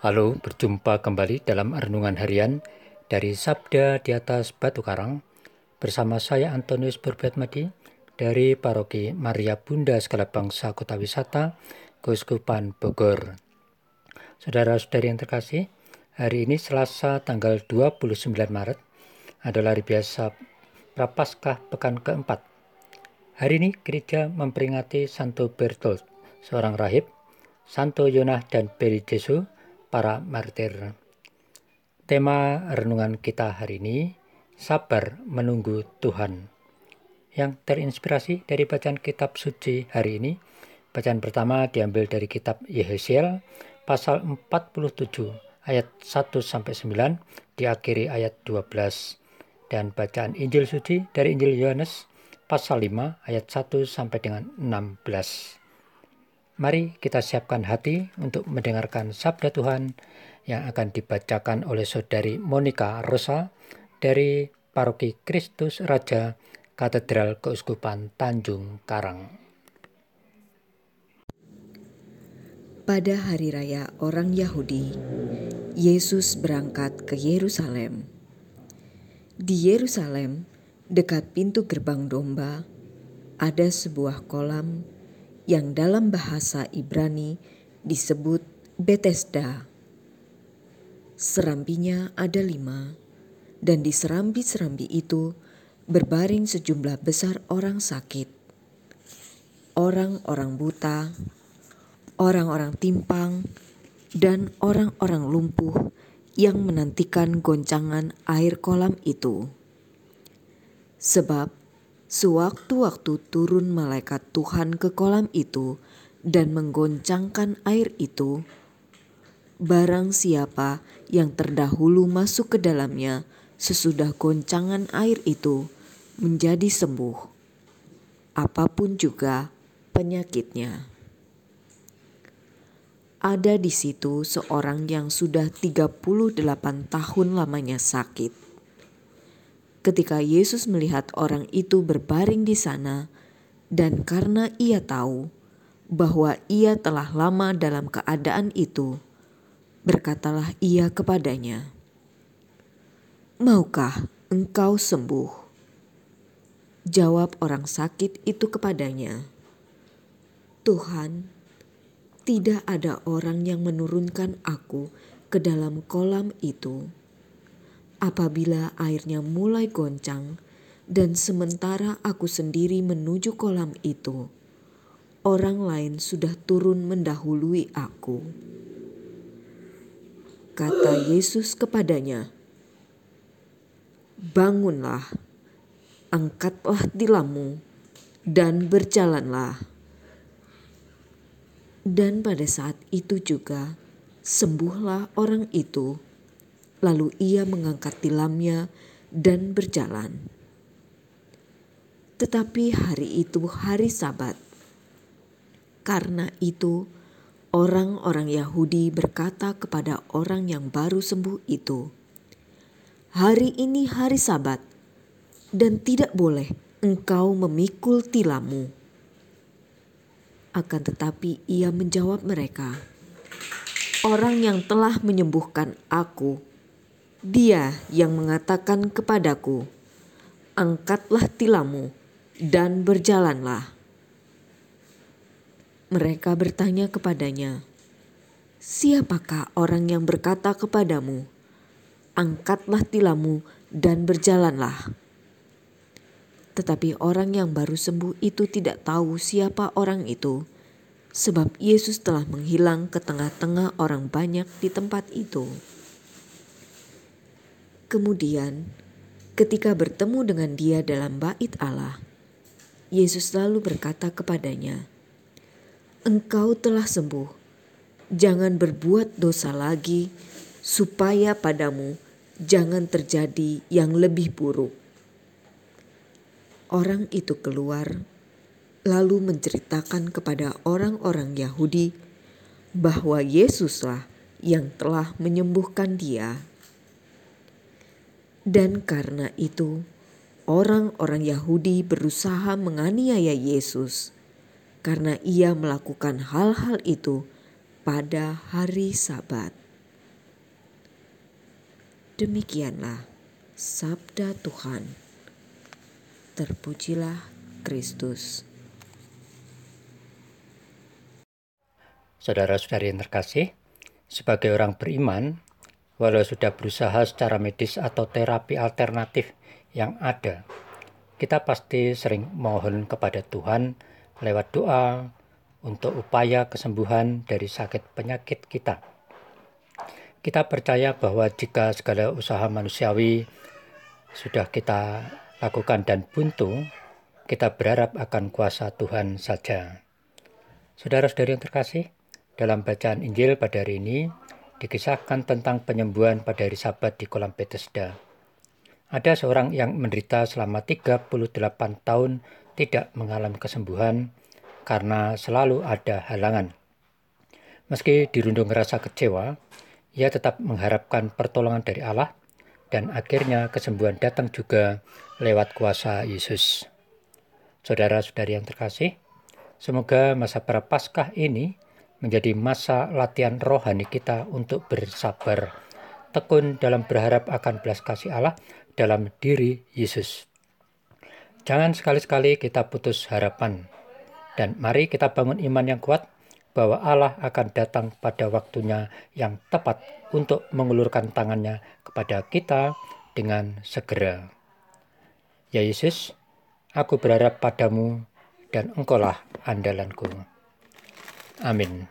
Halo, berjumpa kembali dalam renungan harian dari Sabda di atas Batu Karang bersama saya Antonius Madi dari Paroki Maria Bunda Segala Bangsa Kota Wisata, Keuskupan Bogor. Saudara-saudari yang terkasih, hari ini Selasa tanggal 29 Maret adalah hari biasa Prapaskah Pekan keempat. Hari ini gereja memperingati Santo Bertolt, seorang rahib, Santo Yonah dan Jesu, para martir. Tema renungan kita hari ini, sabar menunggu Tuhan. Yang terinspirasi dari bacaan kitab suci hari ini, bacaan pertama diambil dari kitab Yehesiel pasal 47 ayat 1 sampai 9 diakhiri ayat 12 dan bacaan Injil suci dari Injil Yohanes pasal 5 ayat 1 sampai dengan 16. Mari kita siapkan hati untuk mendengarkan sabda Tuhan yang akan dibacakan oleh Saudari Monica Rosa dari Paroki Kristus Raja Katedral Keuskupan Tanjung Karang. Pada hari raya orang Yahudi, Yesus berangkat ke Yerusalem. Di Yerusalem, dekat pintu gerbang domba, ada sebuah kolam yang dalam bahasa Ibrani disebut Bethesda. Serambinya ada lima, dan di serambi-serambi itu berbaring sejumlah besar orang sakit, orang-orang buta, orang-orang timpang, dan orang-orang lumpuh yang menantikan goncangan air kolam itu. Sebab Sewaktu-waktu turun malaikat Tuhan ke kolam itu dan menggoncangkan air itu, barang siapa yang terdahulu masuk ke dalamnya sesudah goncangan air itu menjadi sembuh, apa pun juga penyakitnya. Ada di situ seorang yang sudah 38 tahun lamanya sakit ketika Yesus melihat orang itu berbaring di sana, dan karena ia tahu bahwa ia telah lama dalam keadaan itu, berkatalah ia kepadanya, "Maukah engkau sembuh?" Jawab orang sakit itu kepadanya, "Tuhan, tidak ada orang yang menurunkan aku ke dalam kolam itu." Apabila airnya mulai goncang, dan sementara aku sendiri menuju kolam itu, orang lain sudah turun mendahului aku. Kata Yesus kepadanya, "Bangunlah, angkatlah tilammu, dan berjalanlah." Dan pada saat itu juga sembuhlah orang itu Lalu ia mengangkat tilamnya dan berjalan. Tetapi hari itu hari Sabat. Karena itu, orang-orang Yahudi berkata kepada orang yang baru sembuh itu, "Hari ini hari Sabat, dan tidak boleh engkau memikul tilammu." Akan tetapi ia menjawab mereka, "Orang yang telah menyembuhkan aku dia yang mengatakan kepadaku, "Angkatlah tilammu dan berjalanlah." Mereka bertanya kepadanya, "Siapakah orang yang berkata kepadamu, 'Angkatlah tilammu dan berjalanlah'?" Tetapi orang yang baru sembuh itu tidak tahu siapa orang itu, sebab Yesus telah menghilang ke tengah-tengah orang banyak di tempat itu. Kemudian, ketika bertemu dengan dia dalam bait Allah, Yesus lalu berkata kepadanya, "Engkau telah sembuh. Jangan berbuat dosa lagi, supaya padamu jangan terjadi yang lebih buruk." Orang itu keluar, lalu menceritakan kepada orang-orang Yahudi bahwa Yesuslah yang telah menyembuhkan dia. Dan karena itu, orang-orang Yahudi berusaha menganiaya Yesus karena ia melakukan hal-hal itu pada hari Sabat. Demikianlah sabda Tuhan. Terpujilah Kristus. Saudara-saudari yang terkasih, sebagai orang beriman, walau sudah berusaha secara medis atau terapi alternatif yang ada, kita pasti sering mohon kepada Tuhan lewat doa untuk upaya kesembuhan dari sakit penyakit kita. Kita percaya bahwa jika segala usaha manusiawi sudah kita lakukan dan buntu, kita berharap akan kuasa Tuhan saja. Saudara-saudari yang terkasih, dalam bacaan Injil pada hari ini dikisahkan tentang penyembuhan pada hari Sabat di kolam Bethesda. Ada seorang yang menderita selama 38 tahun tidak mengalami kesembuhan karena selalu ada halangan. Meski dirundung rasa kecewa, ia tetap mengharapkan pertolongan dari Allah dan akhirnya kesembuhan datang juga lewat kuasa Yesus. Saudara-saudari yang terkasih, semoga masa prapaskah ini menjadi masa latihan rohani kita untuk bersabar, tekun dalam berharap akan belas kasih Allah dalam diri Yesus. Jangan sekali-sekali kita putus harapan, dan mari kita bangun iman yang kuat bahwa Allah akan datang pada waktunya yang tepat untuk mengulurkan tangannya kepada kita dengan segera. Ya Yesus, aku berharap padamu dan engkaulah andalanku. Amin.